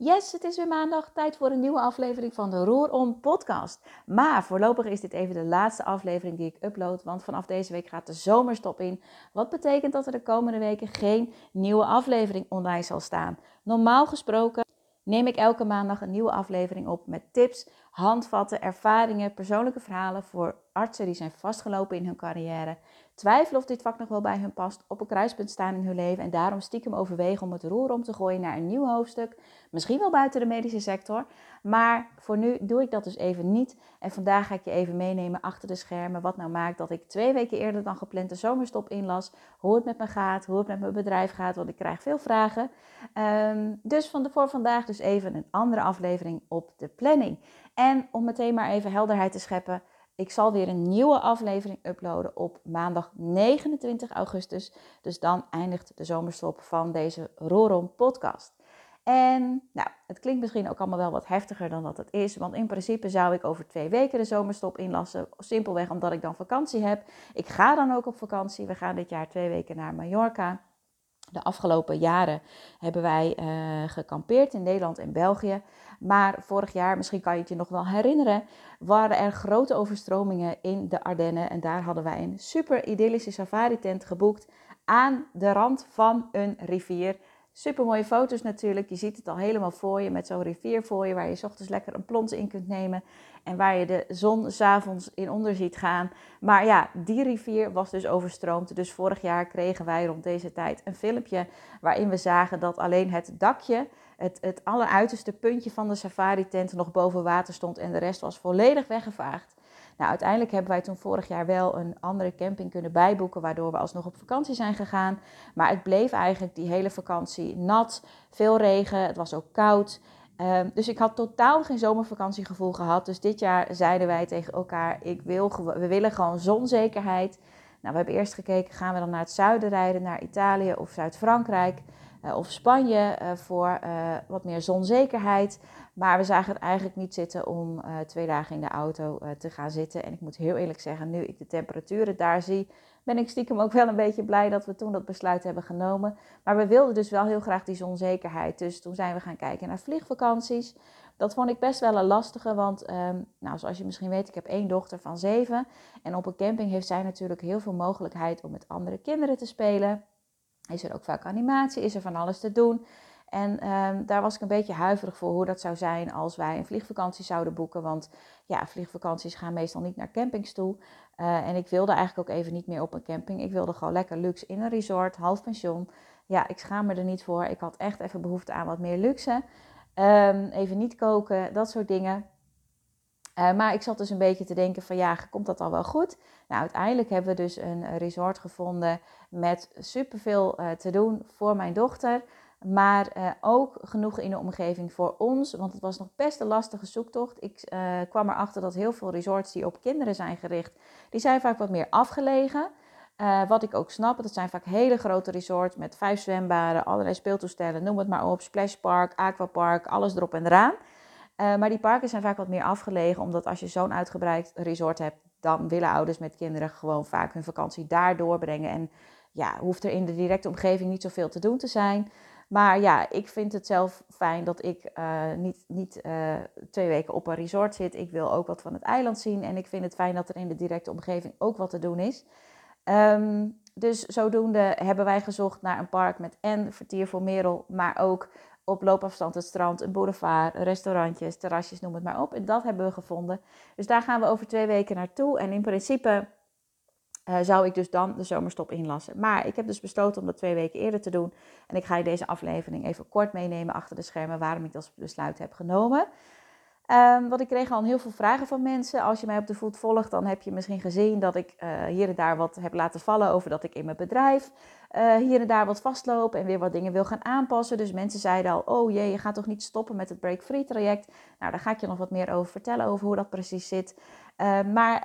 Yes, het is weer maandag. Tijd voor een nieuwe aflevering van de Roer Om podcast. Maar voorlopig is dit even de laatste aflevering die ik upload. Want vanaf deze week gaat de zomerstop in. Wat betekent dat er de komende weken geen nieuwe aflevering online zal staan. Normaal gesproken neem ik elke maandag een nieuwe aflevering op met tips, handvatten, ervaringen, persoonlijke verhalen voor artsen die zijn vastgelopen in hun carrière, twijfelen of dit vak nog wel bij hun past, op een kruispunt staan in hun leven en daarom stiekem overwegen om het roer om te gooien naar een nieuw hoofdstuk, misschien wel buiten de medische sector. Maar voor nu doe ik dat dus even niet. En vandaag ga ik je even meenemen achter de schermen wat nou maakt dat ik twee weken eerder dan gepland de zomerstop inlas, hoe het met me gaat, hoe het met mijn bedrijf gaat, want ik krijg veel vragen. Ehm, dus van de, voor vandaag dus even een andere aflevering op de planning. En om meteen maar even helderheid te scheppen. Ik zal weer een nieuwe aflevering uploaden op maandag 29 augustus. Dus dan eindigt de zomerstop van deze Rorom podcast. En nou, het klinkt misschien ook allemaal wel wat heftiger dan dat het is. Want in principe zou ik over twee weken de zomerstop inlassen. Simpelweg omdat ik dan vakantie heb. Ik ga dan ook op vakantie. We gaan dit jaar twee weken naar Mallorca. De afgelopen jaren hebben wij uh, gekampeerd in Nederland en België. Maar vorig jaar, misschien kan je het je nog wel herinneren, waren er grote overstromingen in de Ardennen. En daar hadden wij een super idyllische safari-tent geboekt aan de rand van een rivier. Super mooie foto's natuurlijk. Je ziet het al helemaal voor je met zo'n rivier voor je, waar je s ochtends lekker een plons in kunt nemen. En waar je de zon s'avonds in onder ziet gaan. Maar ja, die rivier was dus overstroomd. Dus vorig jaar kregen wij rond deze tijd een filmpje waarin we zagen dat alleen het dakje het, het alleruiterste puntje van de safari-tent nog boven water stond en de rest was volledig weggevaagd. Nou, uiteindelijk hebben wij toen vorig jaar wel een andere camping kunnen bijboeken, waardoor we alsnog op vakantie zijn gegaan. Maar het bleef eigenlijk die hele vakantie nat, veel regen, het was ook koud. Um, dus ik had totaal geen zomervakantiegevoel gehad. Dus dit jaar zeiden wij tegen elkaar: ik wil, we willen gewoon zonzekerheid. Nou, we hebben eerst gekeken: gaan we dan naar het zuiden rijden, naar Italië of Zuid-Frankrijk? Eh, of Spanje uh, voor uh, wat meer zonzekerheid. Maar we zagen het eigenlijk niet zitten om twee dagen in de auto te gaan zitten. En ik moet heel eerlijk zeggen, nu ik de temperaturen daar zie, ben ik stiekem ook wel een beetje blij dat we toen dat besluit hebben genomen. Maar we wilden dus wel heel graag die zonzekerheid. Dus toen zijn we gaan kijken naar vliegvakanties. Dat vond ik best wel een lastige, want um, nou, zoals je misschien weet, ik heb één dochter van zeven. En op een camping heeft zij natuurlijk heel veel mogelijkheid om met andere kinderen te spelen. Is er ook vaak animatie, is er van alles te doen. En um, daar was ik een beetje huiverig voor hoe dat zou zijn als wij een vliegvakantie zouden boeken. Want ja, vliegvakanties gaan meestal niet naar campings toe. Uh, en ik wilde eigenlijk ook even niet meer op een camping. Ik wilde gewoon lekker luxe in een resort, half pension. Ja, ik schaam me er niet voor. Ik had echt even behoefte aan wat meer luxe. Um, even niet koken, dat soort dingen. Uh, maar ik zat dus een beetje te denken van ja, komt dat al wel goed? Nou, uiteindelijk hebben we dus een resort gevonden met superveel uh, te doen voor mijn dochter. Maar uh, ook genoeg in de omgeving voor ons, want het was nog best een lastige zoektocht. Ik kwam erachter dat heel veel resorts die op kinderen zijn gericht, die zijn vaak wat meer afgelegen. Wat ik ook snap, dat zijn vaak hele grote resorts met vijf zwembaden, allerlei speeltoestellen, noem het maar op, splashpark, aquapark, alles erop en eraan. Maar die parken zijn vaak wat meer afgelegen, omdat als je zo'n uitgebreid resort hebt, dan willen ouders met kinderen gewoon vaak hun vakantie daar doorbrengen. En ja, hoeft er in de directe omgeving niet zoveel te doen te zijn. Maar ja, ik vind het zelf fijn dat ik uh, niet, niet uh, twee weken op een resort zit. Ik wil ook wat van het eiland zien. En ik vind het fijn dat er in de directe omgeving ook wat te doen is. Um, dus zodoende hebben wij gezocht naar een park met en vertier voor Merel, maar ook op loopafstand het strand, een boulevard, restaurantjes, terrasjes, noem het maar op. En dat hebben we gevonden. Dus daar gaan we over twee weken naartoe. En in principe uh, zou ik dus dan de zomerstop inlassen. Maar ik heb dus besloten om dat twee weken eerder te doen. En ik ga je deze aflevering even kort meenemen achter de schermen waarom ik dat besluit heb genomen. Um, want ik kreeg al heel veel vragen van mensen. Als je mij op de voet volgt, dan heb je misschien gezien dat ik uh, hier en daar wat heb laten vallen over dat ik in mijn bedrijf uh, hier en daar wat vastloop en weer wat dingen wil gaan aanpassen. Dus mensen zeiden al, oh jee, je gaat toch niet stoppen met het Break Free traject? Nou, daar ga ik je nog wat meer over vertellen, over hoe dat precies zit. Uh, maar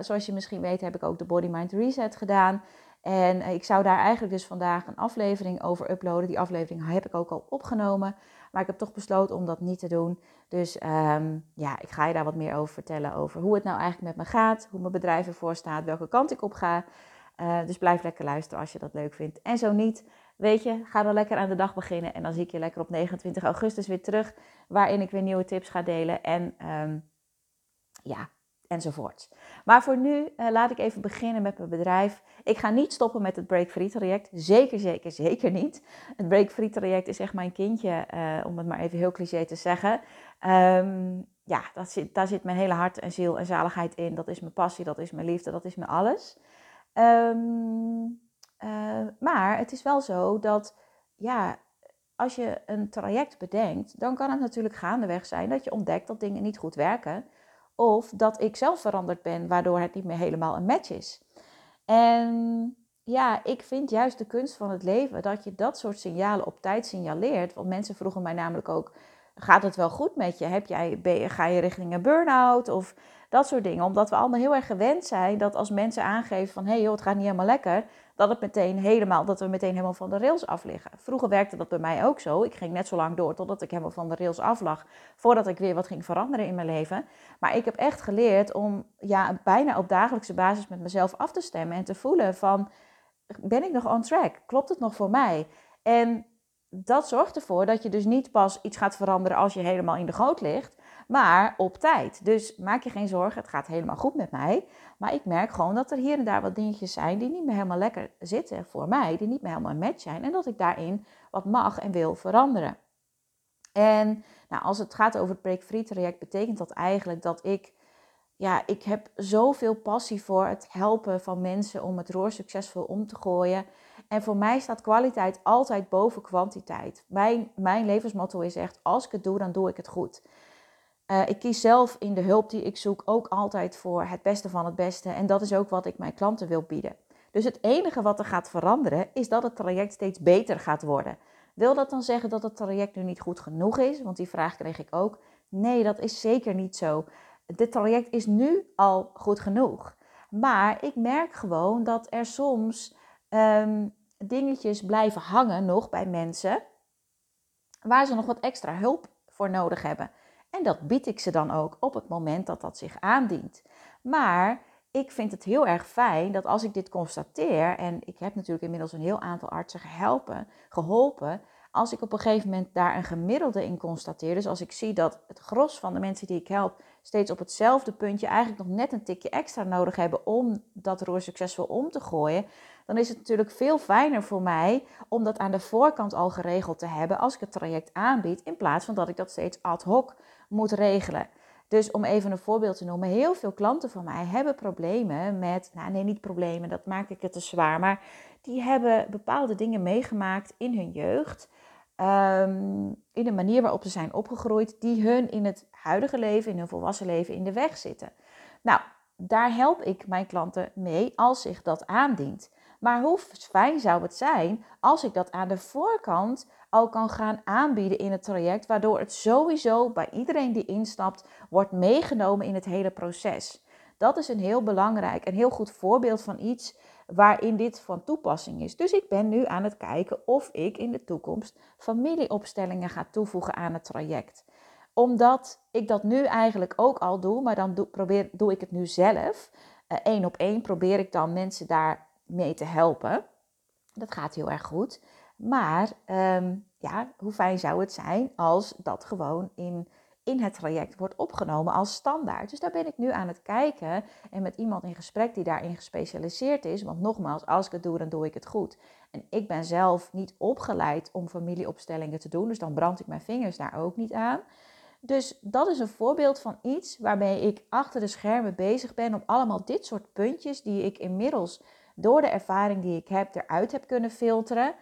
zoals je misschien weet, heb ik ook de Body Mind Reset gedaan. En ik zou daar eigenlijk dus vandaag een aflevering over uploaden. Die aflevering heb ik ook al opgenomen. Maar ik heb toch besloten om dat niet te doen. Dus um, ja, ik ga je daar wat meer over vertellen. Over hoe het nou eigenlijk met me gaat. Hoe mijn bedrijf ervoor staat. Welke kant ik op ga. Uh, dus blijf lekker luisteren als je dat leuk vindt. En zo niet, weet je, ga dan lekker aan de dag beginnen. En dan zie ik je lekker op 29 augustus weer terug, waarin ik weer nieuwe tips ga delen. En um, ja, enzovoort. Maar voor nu uh, laat ik even beginnen met mijn bedrijf. Ik ga niet stoppen met het Break Free traject. Zeker, zeker, zeker niet. Het Break Free traject is echt mijn kindje, uh, om het maar even heel cliché te zeggen. Um, ja, dat zit, daar zit mijn hele hart en ziel en zaligheid in. Dat is mijn passie, dat is mijn liefde, dat is mijn alles. Um, uh, maar het is wel zo dat, ja, als je een traject bedenkt, dan kan het natuurlijk gaandeweg zijn dat je ontdekt dat dingen niet goed werken. Of dat ik zelf veranderd ben, waardoor het niet meer helemaal een match is. En ja, ik vind juist de kunst van het leven dat je dat soort signalen op tijd signaleert. Want mensen vroegen mij namelijk ook: gaat het wel goed met je? Heb jij, ga je richting een burn-out? Of dat soort dingen. Omdat we allemaal heel erg gewend zijn dat als mensen aangeven van hé hey joh, het gaat niet helemaal lekker, dat, het meteen helemaal, dat we meteen helemaal van de rails af liggen. Vroeger werkte dat bij mij ook zo. Ik ging net zo lang door totdat ik helemaal van de rails af lag, voordat ik weer wat ging veranderen in mijn leven. Maar ik heb echt geleerd om ja, bijna op dagelijkse basis met mezelf af te stemmen en te voelen van ben ik nog on track? Klopt het nog voor mij? En dat zorgt ervoor dat je dus niet pas iets gaat veranderen als je helemaal in de goot ligt, maar op tijd. Dus maak je geen zorgen, het gaat helemaal goed met mij. Maar ik merk gewoon dat er hier en daar wat dingetjes zijn die niet meer helemaal lekker zitten voor mij, die niet meer helemaal een match zijn en dat ik daarin wat mag en wil veranderen. En nou, als het gaat over het Break-Free traject, betekent dat eigenlijk dat ik, ja, ik heb zoveel passie voor het helpen van mensen om het roer succesvol om te gooien. En voor mij staat kwaliteit altijd boven kwantiteit. Mijn, mijn levensmotto is echt, als ik het doe, dan doe ik het goed. Uh, ik kies zelf in de hulp die ik zoek ook altijd voor het beste van het beste. En dat is ook wat ik mijn klanten wil bieden. Dus het enige wat er gaat veranderen, is dat het traject steeds beter gaat worden. Wil dat dan zeggen dat het traject nu niet goed genoeg is? Want die vraag kreeg ik ook. Nee, dat is zeker niet zo. Dit traject is nu al goed genoeg. Maar ik merk gewoon dat er soms um, dingetjes blijven hangen nog bij mensen waar ze nog wat extra hulp voor nodig hebben. En dat bied ik ze dan ook op het moment dat dat zich aandient. Maar ik vind het heel erg fijn dat als ik dit constateer, en ik heb natuurlijk inmiddels een heel aantal artsen gehelpen, geholpen, als ik op een gegeven moment daar een gemiddelde in constateer, dus als ik zie dat het gros van de mensen die ik help steeds op hetzelfde puntje eigenlijk nog net een tikje extra nodig hebben om dat roer succesvol om te gooien, dan is het natuurlijk veel fijner voor mij om dat aan de voorkant al geregeld te hebben als ik het traject aanbied, in plaats van dat ik dat steeds ad hoc moet regelen. Dus om even een voorbeeld te noemen, heel veel klanten van mij hebben problemen met, nou nee, niet problemen, dat maak ik het te zwaar, maar die hebben bepaalde dingen meegemaakt in hun jeugd, um, in de manier waarop ze zijn opgegroeid, die hun in het huidige leven, in hun volwassen leven, in de weg zitten. Nou, daar help ik mijn klanten mee als zich dat aandient. Maar hoe fijn zou het zijn als ik dat aan de voorkant al kan gaan aanbieden in het traject, waardoor het sowieso bij iedereen die instapt wordt meegenomen in het hele proces. Dat is een heel belangrijk en heel goed voorbeeld van iets waarin dit van toepassing is. Dus ik ben nu aan het kijken of ik in de toekomst familieopstellingen ga toevoegen aan het traject. Omdat ik dat nu eigenlijk ook al doe, maar dan doe, probeer, doe ik het nu zelf. Eén op één probeer ik dan mensen daar mee te helpen. Dat gaat heel erg goed. Maar um, ja, hoe fijn zou het zijn als dat gewoon in, in het traject wordt opgenomen als standaard. Dus daar ben ik nu aan het kijken en met iemand in gesprek die daarin gespecialiseerd is. Want nogmaals, als ik het doe, dan doe ik het goed. En ik ben zelf niet opgeleid om familieopstellingen te doen, dus dan brand ik mijn vingers daar ook niet aan. Dus dat is een voorbeeld van iets waarmee ik achter de schermen bezig ben om allemaal dit soort puntjes die ik inmiddels door de ervaring die ik heb eruit heb kunnen filteren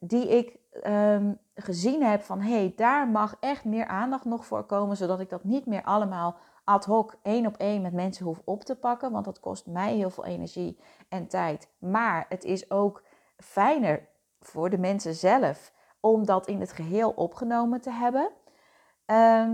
die ik ehm, gezien heb van hé, hey, daar mag echt meer aandacht nog voor komen, zodat ik dat niet meer allemaal ad hoc één op één met mensen hoef op te pakken, want dat kost mij heel veel energie en tijd. Maar het is ook fijner voor de mensen zelf om dat in het geheel opgenomen te hebben. Ehm,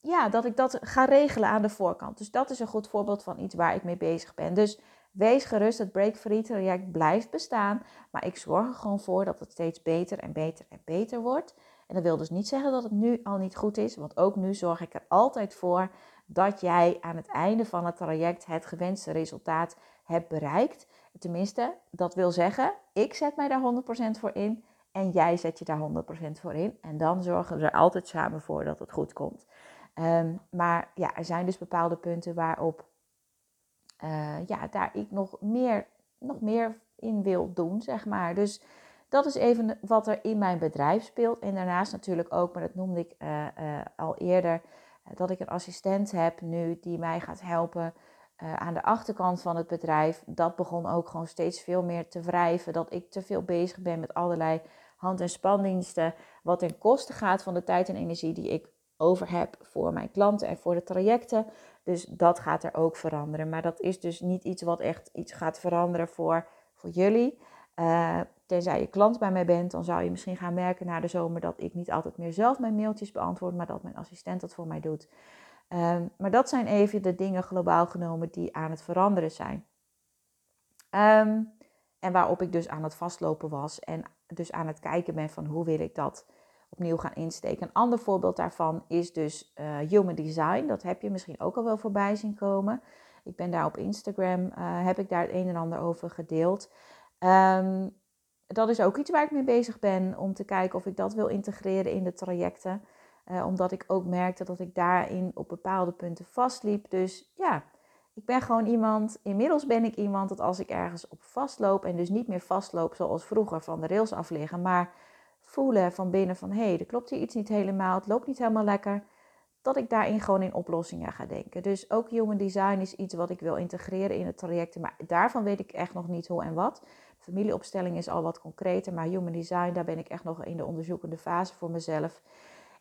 ja, dat ik dat ga regelen aan de voorkant. Dus dat is een goed voorbeeld van iets waar ik mee bezig ben. Dus Wees gerust, het Break Free traject blijft bestaan. Maar ik zorg er gewoon voor dat het steeds beter en beter en beter wordt. En dat wil dus niet zeggen dat het nu al niet goed is. Want ook nu zorg ik er altijd voor dat jij aan het einde van het traject het gewenste resultaat hebt bereikt. Tenminste, dat wil zeggen, ik zet mij daar 100% voor in. En jij zet je daar 100% voor in. En dan zorgen we er altijd samen voor dat het goed komt. Ehm, maar ja, er zijn dus bepaalde punten waarop uh, ja, daar ik nog meer, nog meer in wil doen, zeg maar. Dus dat is even wat er in mijn bedrijf speelt. En daarnaast natuurlijk ook, maar dat noemde ik uh, uh, al eerder, dat ik een assistent heb nu die mij gaat helpen aan de achterkant van het bedrijf. Dat begon ook gewoon steeds veel meer te wrijven. Dat ik te veel bezig ben met allerlei hand- en spandiensten. Wat ten koste gaat van de tijd en energie die ik over heb voor mijn klanten en voor de trajecten. Dus dat gaat er ook veranderen. Maar dat is dus niet iets wat echt iets gaat veranderen voor, voor jullie. Uh, tenzij je klant bij mij bent, dan zou je misschien gaan merken na de zomer dat ik niet altijd meer zelf mijn mailtjes beantwoord, maar dat mijn assistent dat voor mij doet. Um, maar dat zijn even de dingen globaal genomen die aan het veranderen zijn. Um, en waarop ik dus aan het vastlopen was en dus aan het kijken ben van hoe wil ik dat opnieuw gaan insteken. Een ander voorbeeld daarvan is dus uh, human design. Dat heb je misschien ook al wel voorbij zien komen. Ik ben daar op Instagram, uh, heb ik daar het een en ander over gedeeld. Um, dat is ook iets waar ik mee bezig ben om te kijken of ik dat wil integreren in de trajecten. Uh, omdat ik ook merkte dat ik daarin op bepaalde punten vastliep. Dus ja, ik ben gewoon iemand, inmiddels ben ik iemand dat als ik ergens op vastloop en dus niet meer vastloop zoals vroeger van de rails afliggen, maar voelen van binnen van hé, hey, er klopt hier iets niet helemaal, het loopt niet helemaal lekker, dat ik daarin gewoon in oplossingen ga denken. Dus ook human design is iets wat ik wil integreren in het traject, maar daarvan weet ik echt nog niet hoe en wat. Familieopstelling is al wat concreter, maar human design, daar ben ik echt nog in de onderzoekende fase voor mezelf.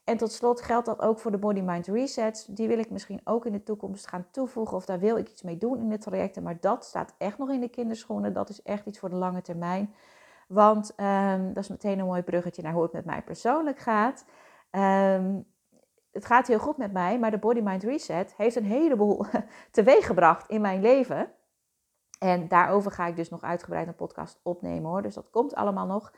En tot slot geldt dat ook voor de Body Mind Resets. Die wil ik misschien ook in de toekomst gaan toevoegen of daar wil ik iets mee doen in de trajecten. Maar dat staat echt nog in de kinderschoenen. Dat is echt iets voor de lange termijn. Want um, dat is meteen een mooi bruggetje naar hoe het met mij persoonlijk gaat. Um, het gaat heel goed met mij, maar de Body Mind Reset heeft een heleboel teweeggebracht in mijn leven. En daarover ga ik dus nog uitgebreid een podcast opnemen hoor. Dus dat komt allemaal nog.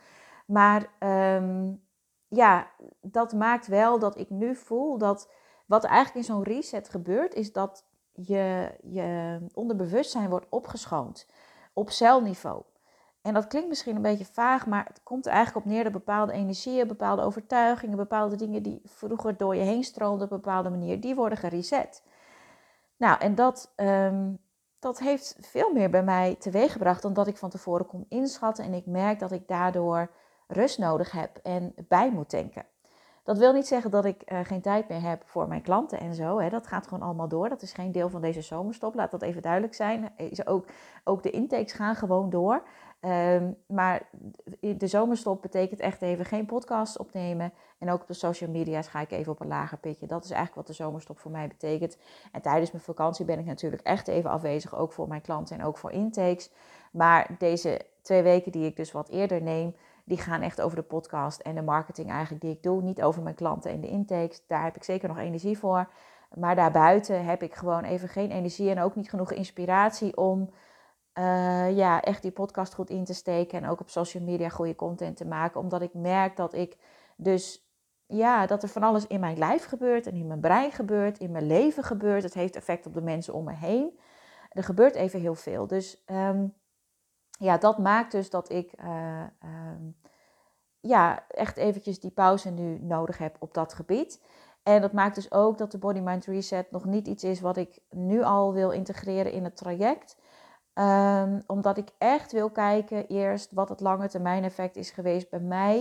Maar um, ja, dat maakt wel dat ik nu voel dat wat eigenlijk in zo'n reset gebeurt, is dat je, je onderbewustzijn wordt opgeschoond op celniveau. En dat klinkt misschien een beetje vaag, maar het komt er eigenlijk op neer dat bepaalde energieën, bepaalde overtuigingen, bepaalde dingen die vroeger door je heen stroomden op een bepaalde manier, die worden gereset. Nou, en dat, um, dat heeft veel meer bij mij teweeggebracht dan dat ik van tevoren kon inschatten. En ik merk dat ik daardoor rust nodig heb en bij moet denken. Dat wil niet zeggen dat ik uh, geen tijd meer heb voor mijn klanten en zo. Hè. Dat gaat gewoon allemaal door. Dat is geen deel van deze zomerstop. Laat dat even duidelijk zijn. Is ook, ook de intakes gaan gewoon door. Um, maar de zomerstop betekent echt even geen podcast opnemen. En ook op de social media's ga ik even op een lager pitje. Dat is eigenlijk wat de zomerstop voor mij betekent. En tijdens mijn vakantie ben ik natuurlijk echt even afwezig. Ook voor mijn klanten en ook voor intakes. Maar deze twee weken die ik dus wat eerder neem die gaan echt over de podcast en de marketing eigenlijk die ik doe. Niet over mijn klanten en de intakes. Daar heb ik zeker nog energie voor. Maar daarbuiten heb ik gewoon even geen energie en ook niet genoeg inspiratie om uh, ja, echt die podcast goed in te steken. En ook op social media goede content te maken. Omdat ik merk dat ik dus ja, dat er van alles in mijn lijf gebeurt en in mijn brein gebeurt, in mijn leven gebeurt. Het heeft effect op de mensen om me heen. Er gebeurt even heel veel. Dus um, ja, dat maakt dus dat ik uh, um, ja, echt eventjes die pauze nu nodig heb op dat gebied. En dat maakt dus ook dat de Body Mind Reset nog niet iets is wat ik nu al wil integreren in het traject. Um, omdat ik echt wil kijken eerst wat het lange termijn effect is geweest bij mij.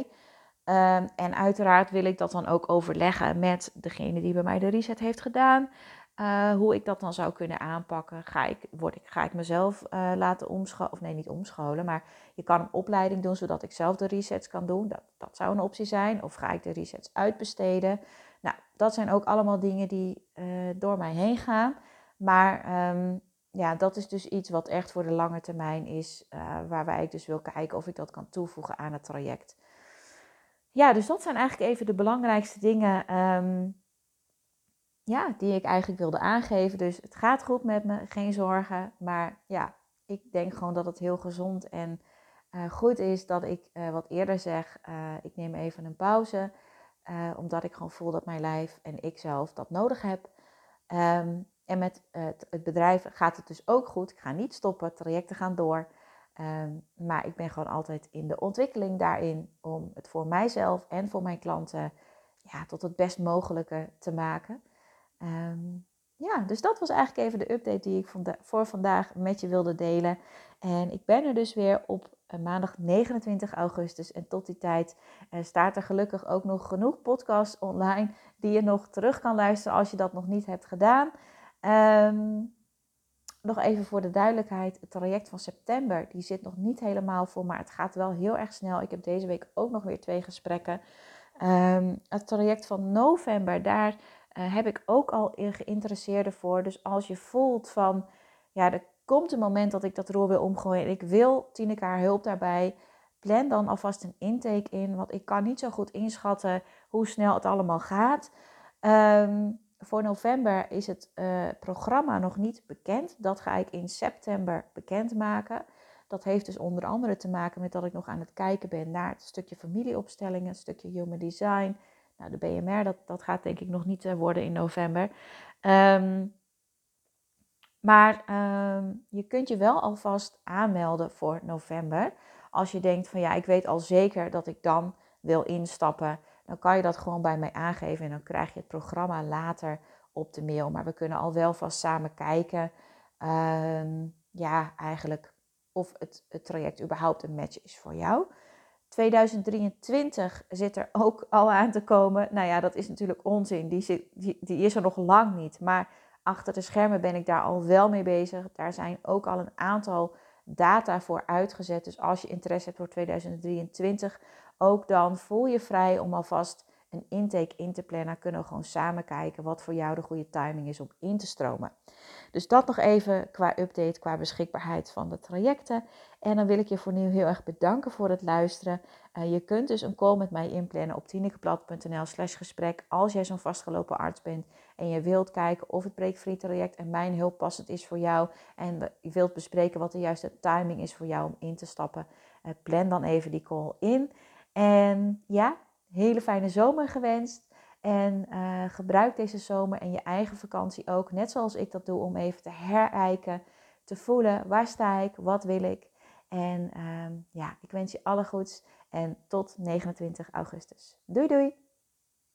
Um, en uiteraard wil ik dat dan ook overleggen met degene die bij mij de reset heeft gedaan. Uh, hoe ik dat dan zou kunnen aanpakken. Ga ik, word ik, ga ik mezelf uh, laten omscholen? Of nee, niet omscholen. Maar je kan een opleiding doen zodat ik zelf de resets kan doen. Dat, dat zou een optie zijn. Of ga ik de resets uitbesteden? Nou, dat zijn ook allemaal dingen die uh, door mij heen gaan. Maar um, ja, dat is dus iets wat echt voor de lange termijn is. waarbij ik dus wil kijken of ik dat kan toevoegen aan het traject. Ja, dus dat zijn eigenlijk even de belangrijkste dingen. Um, ja, die ik eigenlijk wilde aangeven. Dus het gaat goed met me, geen zorgen. Maar ja, ik denk gewoon dat het heel gezond en uh, goed is dat ik uh, wat eerder zeg, uh, ik neem even een pauze. omdat ik gewoon voel dat mijn lijf en ik zelf dat nodig heb. Um, en met het, het, bedrijf gaat het dus ook goed. Ik ga niet stoppen, trajecten gaan door. Ehm, maar ik ben gewoon altijd in de ontwikkeling daarin om het voor mijzelf en voor mijn klanten ja, tot het best mogelijke te maken. Ehm, ja, dus dat was eigenlijk even de update die ik voor vandaag met je wilde delen. En ik ben er dus weer op eh, maandag 29 augustus. En tot die tijd uh, staat er gelukkig ook nog genoeg podcasts online die je nog terug kan luisteren als je dat nog niet hebt gedaan. Um, nog even voor de duidelijkheid, het traject van september, die zit nog niet helemaal voor, maar het gaat wel heel erg snel. Ik heb deze week ook nog weer twee gesprekken. Um, het traject van november, daar uh, heb ik ook al geïnteresseerden voor. Dus als je voelt van, ja, er komt een moment dat ik dat roer wil omgooien en ik wil Tineke haar hulp daarbij, plan dan alvast een intake in, want ik kan niet zo goed inschatten hoe snel het allemaal gaat. Um, voor november is het uh, programma nog niet bekend. Dat ga ik in september bekendmaken. Dat heeft dus onder andere te maken met dat ik nog aan het kijken ben naar het stukje familieopstellingen, het stukje human design. Nou, de BMR, dat, dat gaat denk ik nog niet uh, worden in november. Um, maar um, je kunt je wel alvast aanmelden voor november. Als je denkt van ja, ik weet al zeker dat ik dan wil instappen dan kan je dat gewoon bij mij aangeven en dan krijg je het programma later op de mail. Maar we kunnen al wel vast samen kijken, ehm, ja, eigenlijk of het, het traject überhaupt een match is voor jou. 2023 zit er ook al aan te komen. Nou ja, dat is natuurlijk onzin. Die, die, die is er nog lang niet. Maar achter de schermen ben ik daar al wel mee bezig. Daar zijn ook al een aantal data voor uitgezet. Dus als je interesse hebt voor 2023, ook dan voel je vrij om alvast een intake in te plannen. Kunnen we gewoon samen kijken wat voor jou de goede timing is om in te stromen. Dus dat nog even qua update, qua beschikbaarheid van de trajecten. En dan wil ik je voor nu heel erg bedanken voor het luisteren. Uh, je kunt dus een call met mij inplannen op tinekeblad.nl slash gesprek als jij zo'n vastgelopen arts bent en je wilt kijken of het breekfree traject en mijn hulp passend is voor jou en je wilt bespreken wat de juiste timing is voor jou om in te stappen. Uh, plan dan even die call in. En ja, hele fijne zomer gewenst. En uh, gebruik deze zomer en je eigen vakantie ook, net zoals ik dat doe, om even te herijken, te voelen waar sta ik, wat wil ik. En uh, ja, ik wens je alle goeds en tot 29 augustus. Doei doei!